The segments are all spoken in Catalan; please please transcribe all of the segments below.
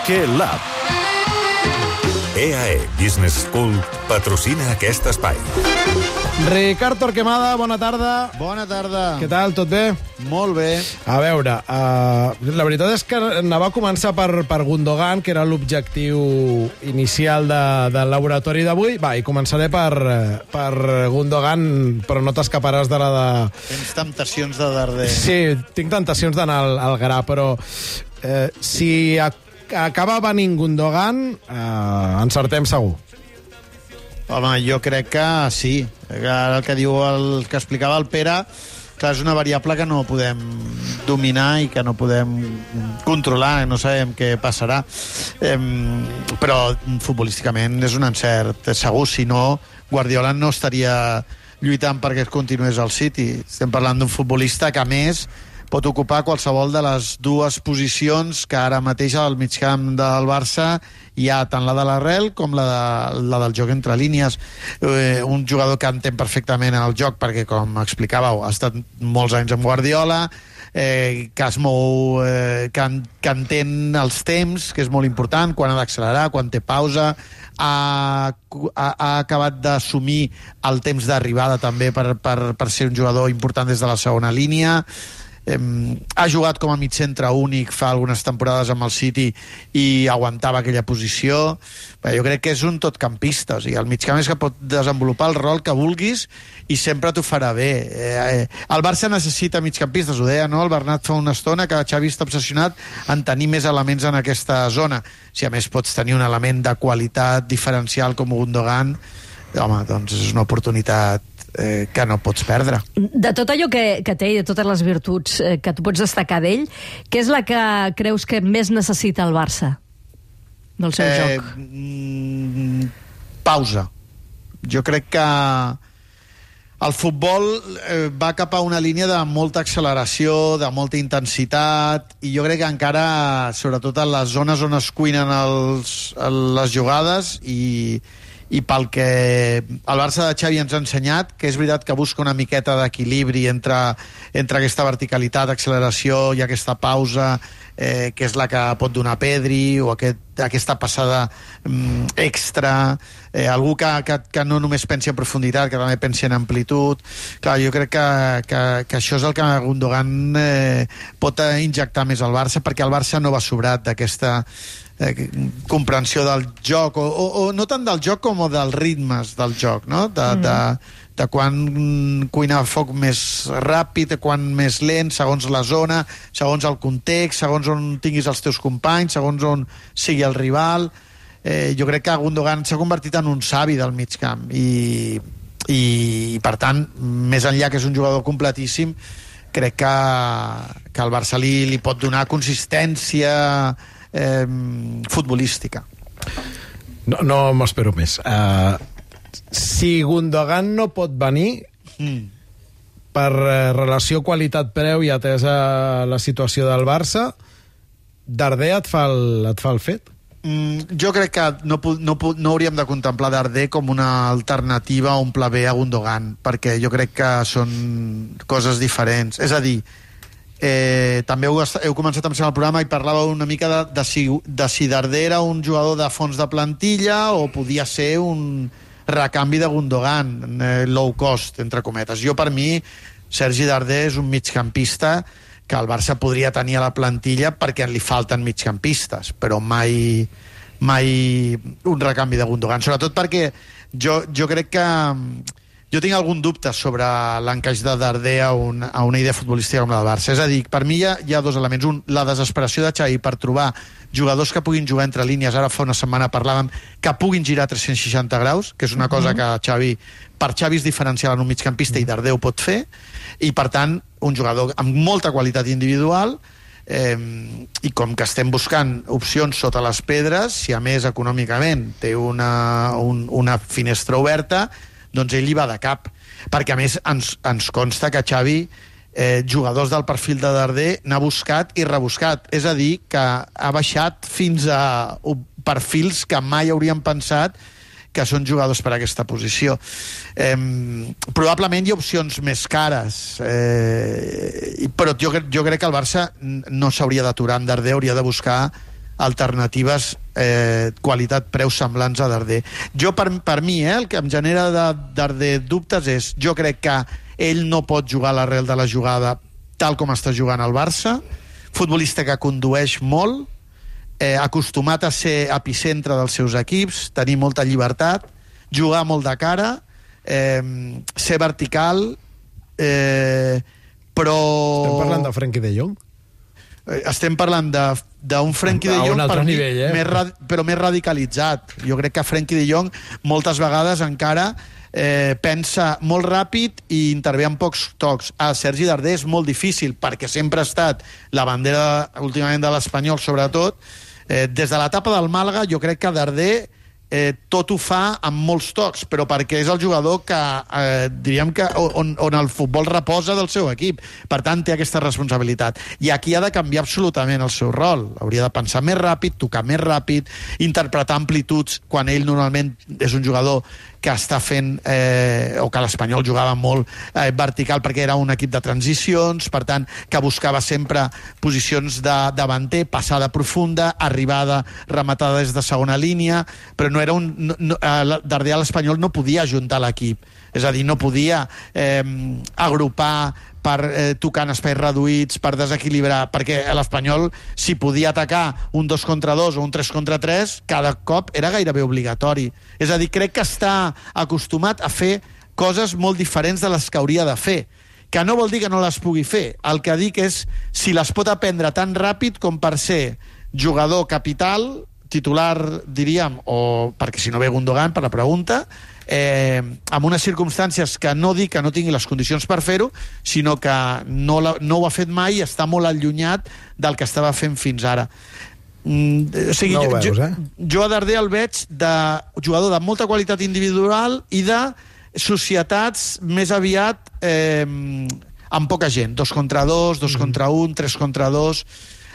Parque Lab. EAE Business School patrocina aquest espai. Ricard Torquemada, bona tarda. Bona tarda. Què tal, tot bé? Molt bé. A veure, uh, la veritat és que anava a començar per, per Gundogan, que era l'objectiu inicial de, del laboratori d'avui. Va, i començaré per, per Gundogan, però no t'escaparàs de la de... Tens temptacions de darder. Sí, tinc tentacions d'anar al, al gra, però eh, si a, acaba venint Gundogan, eh, encertem segur. Home, jo crec que sí. Ara el que diu el que explicava el Pere, clar, és una variable que no podem dominar i que no podem controlar, no sabem què passarà. Eh, però futbolísticament és un encert segur, si no Guardiola no estaria lluitant perquè es continués al City. Estem parlant d'un futbolista que, a més, pot ocupar qualsevol de les dues posicions que ara mateix al migcamp del Barça hi ha tant la de l'arrel com la, de, la del joc entre línies. Eh, un jugador que entén perfectament el joc perquè, com explicàveu, ha estat molts anys amb Guardiola, eh, que es mou, eh, que, en, que entén els temps, que és molt important, quan ha d'accelerar, quan té pausa, ha, ha, ha acabat d'assumir el temps d'arribada també per, per, per ser un jugador important des de la segona línia, ha jugat com a mig centre únic fa algunes temporades amb el City i aguantava aquella posició. Bé, jo crec que és un totcampista o sigui, el migcamp és que pot desenvolupar el rol que vulguis i sempre t'ho farà bé. Eh, eh, el Barça necessita migcampistes ho deia no? el Bernat fa una estona que Xavi està obsessionat en tenir més elements en aquesta zona. Si a més pots tenir un element de qualitat diferencial com Gundogan home, doncs és una oportunitat eh, que no pots perdre. De tot allò que, que té i de totes les virtuts eh, que tu pots destacar d'ell, què és la que creus que més necessita el Barça del seu eh, joc? Mm, pausa. Jo crec que el futbol eh, va cap a una línia de molta acceleració, de molta intensitat, i jo crec que encara, sobretot en les zones on es cuinen els, les jugades, i, i pel que el Barça de Xavi ens ha ensenyat, que és veritat que busca una miqueta d'equilibri entre, entre aquesta verticalitat, acceleració i aquesta pausa, eh, que és la que pot donar Pedri, o aquest, aquesta passada mm, extra, eh, algú que, que, que no només pensi en profunditat, que també pensi en amplitud. Clar, jo crec que, que, que això és el que Gundogan eh, pot injectar més al Barça, perquè el Barça no va sobrat d'aquesta eh, comprensió del joc, o, o, o no tant del joc com dels ritmes del joc, no? De, mm. de, de quan cuinar foc més ràpid, de quan més lent, segons la zona, segons el context, segons on tinguis els teus companys, segons on sigui el rival. Eh, jo crec que Gundogan s'ha convertit en un savi del mig camp i, i, i per tant, més enllà que és un jugador completíssim, crec que, que el Barça li, li pot donar consistència, eh, futbolística. No, no m'espero més. Uh, si Gundogan no pot venir, mm. per uh, relació qualitat-preu i atesa la situació del Barça, Darder et fa el, et fa el fet? Mm, jo crec que no, no, no hauríem de contemplar Darder com una alternativa o un pla B a Gundogan, perquè jo crec que són coses diferents. És a dir, Eh, també heu, heu començat amb el programa i parlàveu una mica de, de, si, de si Darder era un jugador de fons de plantilla o podia ser un recanvi de Gundogan, eh, low cost, entre cometes. Jo, per mi, Sergi Darder és un migcampista que el Barça podria tenir a la plantilla perquè li falten migcampistes, però mai, mai un recanvi de Gundogan. Sobretot perquè jo, jo crec que jo tinc algun dubte sobre l'encaix de Darder a, un, a una idea futbolística com la del Barça. És a dir, per mi hi ha, hi ha dos elements. Un, la desesperació de Xavi per trobar jugadors que puguin jugar entre línies. Ara fa una setmana parlàvem que puguin girar 360 graus, que és una cosa que Xavi, per Xavi és diferencial en un migcampista i Darder ho pot fer, i per tant, un jugador amb molta qualitat individual, eh, i com que estem buscant opcions sota les pedres, si a més econòmicament té una, un, una finestra oberta, doncs ell hi va de cap. Perquè, a més, ens, ens consta que Xavi eh, jugadors del perfil de Darder n'ha buscat i rebuscat. És a dir, que ha baixat fins a perfils que mai hauríem pensat que són jugadors per a aquesta posició. Eh, probablement hi ha opcions més cares, eh, però jo, jo crec que el Barça no s'hauria d'aturar en Darder, hauria de buscar alternatives eh, qualitat-preu semblants a Darder. Jo, per, per mi, eh, el que em genera de Darder dubtes és, jo crec que ell no pot jugar l'arrel de la jugada tal com està jugant el Barça, futbolista que condueix molt, eh, acostumat a ser epicentre dels seus equips, tenir molta llibertat, jugar molt de cara, eh, ser vertical, eh, però... Estem parlant de Frenkie de Jong? Eh, estem parlant d'un Frenkie de Jong per mi, nivell, eh? més, però més radicalitzat. Jo crec que Frenkie de Jong moltes vegades encara eh, pensa molt ràpid i intervé en pocs tocs. A Sergi Darder és molt difícil perquè sempre ha estat la bandera últimament de l'Espanyol sobretot. Eh, des de l'etapa del Màlaga jo crec que Darder eh, tot ho fa amb molts tocs, però perquè és el jugador que, eh, diríem que, on, on el futbol reposa del seu equip. Per tant, té aquesta responsabilitat. I aquí ha de canviar absolutament el seu rol. Hauria de pensar més ràpid, tocar més ràpid, interpretar amplituds, quan ell normalment és un jugador que està fent, eh, o que l'Espanyol jugava molt eh, vertical perquè era un equip de transicions, per tant, que buscava sempre posicions de davanter, passada profunda, arribada, rematada des de segona línia, però no era un... No, no, eh, l'Espanyol no podia ajuntar l'equip, és a dir, no podia eh, agrupar per eh, tocar en espais reduïts, per desequilibrar, perquè l'Espanyol, si podia atacar un 2 contra 2 o un 3 contra 3, cada cop era gairebé obligatori. És a dir, crec que està acostumat a fer coses molt diferents de les que hauria de fer que no vol dir que no les pugui fer. El que dic és si les pot aprendre tan ràpid com per ser jugador capital, titular, diríem, o perquè si no ve Gundogan, per la pregunta, eh, amb unes circumstàncies que no dic que no tingui les condicions per fer-ho, sinó que no, la, no ho ha fet mai i està molt allunyat del que estava fent fins ara. Mm, o sigui, No veus, jo, eh? jo a Darder el veig de jugador de molta qualitat individual i de societats més aviat eh, amb poca gent, dos contra dos, dos mm. contra un, tres contra dos,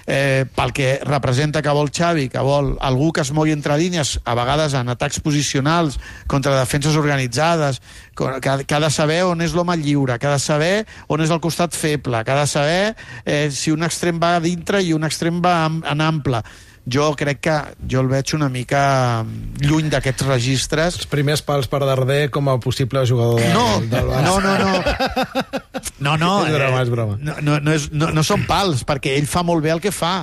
eh, pel que representa que vol Xavi, que vol algú que es mogui entre línies, a vegades en atacs posicionals, contra defenses organitzades, que, que ha de saber on és l'home lliure, que ha de saber on és el costat feble, que ha de saber eh, si un extrem va a dintre i un extrem va en, ample jo crec que jo el veig una mica lluny d'aquests registres Els primers pals per Darder com a possible jugador de, no, del Barça. no, no, no. No, no. És broma, eh, és broma. No, no, no, és, no, no són pals, perquè ell fa molt bé el que fa.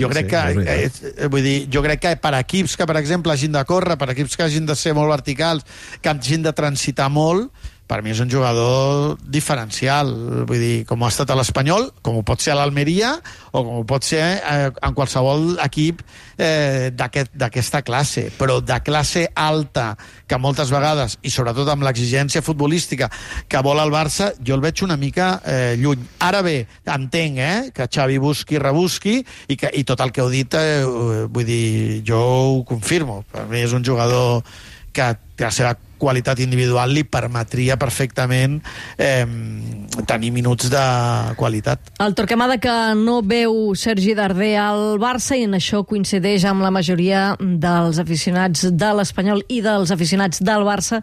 Jo crec Sí, que... és veritat. Eh, eh, vull dir, jo crec que per equips que, per exemple, hagin de córrer, per equips que hagin de ser molt verticals, que hagin de transitar molt, per mi és un jugador diferencial, vull dir, com ha estat a l'Espanyol, com ho pot ser a l'Almeria o com ho pot ser eh, en qualsevol equip eh, d'aquest- d'aquesta classe, però de classe alta, que moltes vegades, i sobretot amb l'exigència futbolística que vol el Barça, jo el veig una mica eh, lluny. Ara bé, entenc eh, que Xavi busqui, rebusqui, i, que, i tot el que heu dit, eh, vull dir, jo ho confirmo. Per mi és un jugador que la seva qualitat individual li permetria perfectament eh, tenir minuts de qualitat. El Torquemada que no veu Sergi Darder al Barça i en això coincideix amb la majoria dels aficionats de l'Espanyol i dels aficionats del Barça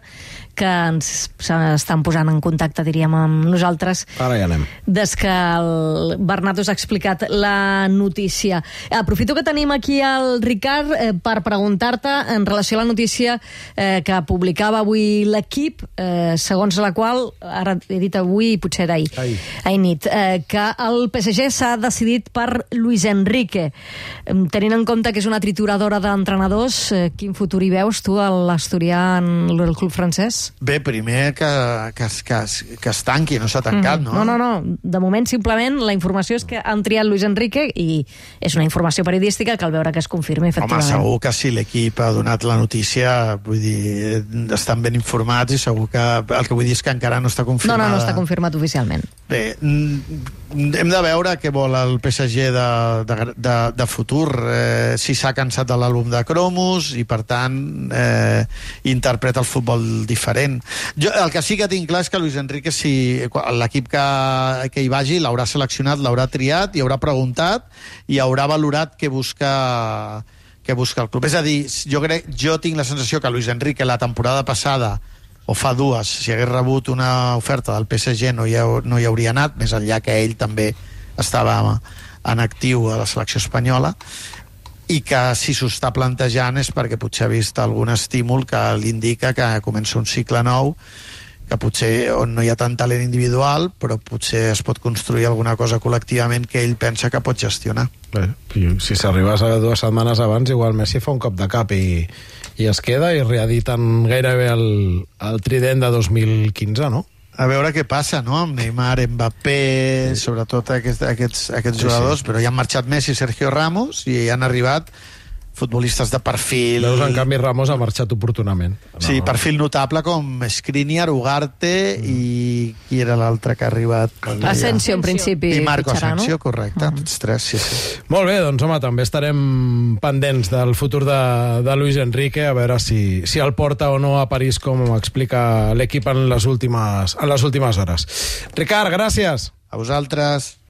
que ens estan posant en contacte, diríem, amb nosaltres Ara ja anem. des que el Bernat us ha explicat la notícia. Aprofito que tenim aquí el Ricard eh, per preguntar-te en relació a la notícia eh, que publicava avui l'equip, eh, segons la qual, ara he dit avui i potser era ahir, Ahir. ahir nit, eh, que el PSG s'ha decidit per Luis Enrique. Tenint en compte que és una trituradora d'entrenadors, eh, quin futur hi veus tu a l'Asturià en el club francès? Bé, primer que, que, que, que es tanqui, no s'ha tancat, no? No, no, no. De moment, simplement, la informació és que han triat Luis Enrique i és una informació periodística que al veure que es confirmi, Home, efectivament. segur que si l'equip ha donat la notícia, vull dir, estan ben informats i segur que el que vull dir és que encara no està No, confirmada. no, no està confirmat oficialment. Bé, mm, hem de veure què vol el PSG de, de, de, de futur, eh, si s'ha cansat de l'àlbum de Cromos i, per tant, eh, interpreta el futbol diferent. Jo, el que sí que tinc clar és que Luis Enrique, si l'equip que, que hi vagi, l'haurà seleccionat, l'haurà triat, i haurà preguntat i haurà valorat què busca que busca el club. És a dir, jo, crec, jo tinc la sensació que Luis Enrique la temporada passada o fa dues, si hagués rebut una oferta del PSG no hi, hau- no hi hauria anat, més enllà que ell també estava en actiu a la selecció espanyola i que si s'ho està plantejant és perquè potser ha vist algun estímul que li indica que comença un cicle nou que potser on no hi ha tant talent individual però potser es pot construir alguna cosa col·lectivament que ell pensa que pot gestionar Bé, si s'arribes a dues setmanes abans igual Messi fa un cop de cap i, i es queda i reediten gairebé el, el trident de 2015, no? a veure què passa, no?, amb Neymar, Mbappé, sobretot aquests, aquests, aquests Sí, jugadors, sí. però hi han marxat Messi i Sergio Ramos i han arribat futbolistes de perfil... Veus, en canvi, Ramos ha marxat oportunament. Sí, perfil notable com Skriniar, Ugarte Mm. i qui era l'altre que ha arribat? Asensio, en principi, I Marco fitxarà, Asensio, no? correcte, tots tres, sí, sí. Molt bé, doncs home, també estarem pendents del futur de, de Luis Enrique, a veure si, si el porta o no a París, com explica l'equip en, les últimes, en les últimes hores. Ricard, gràcies. A vosaltres.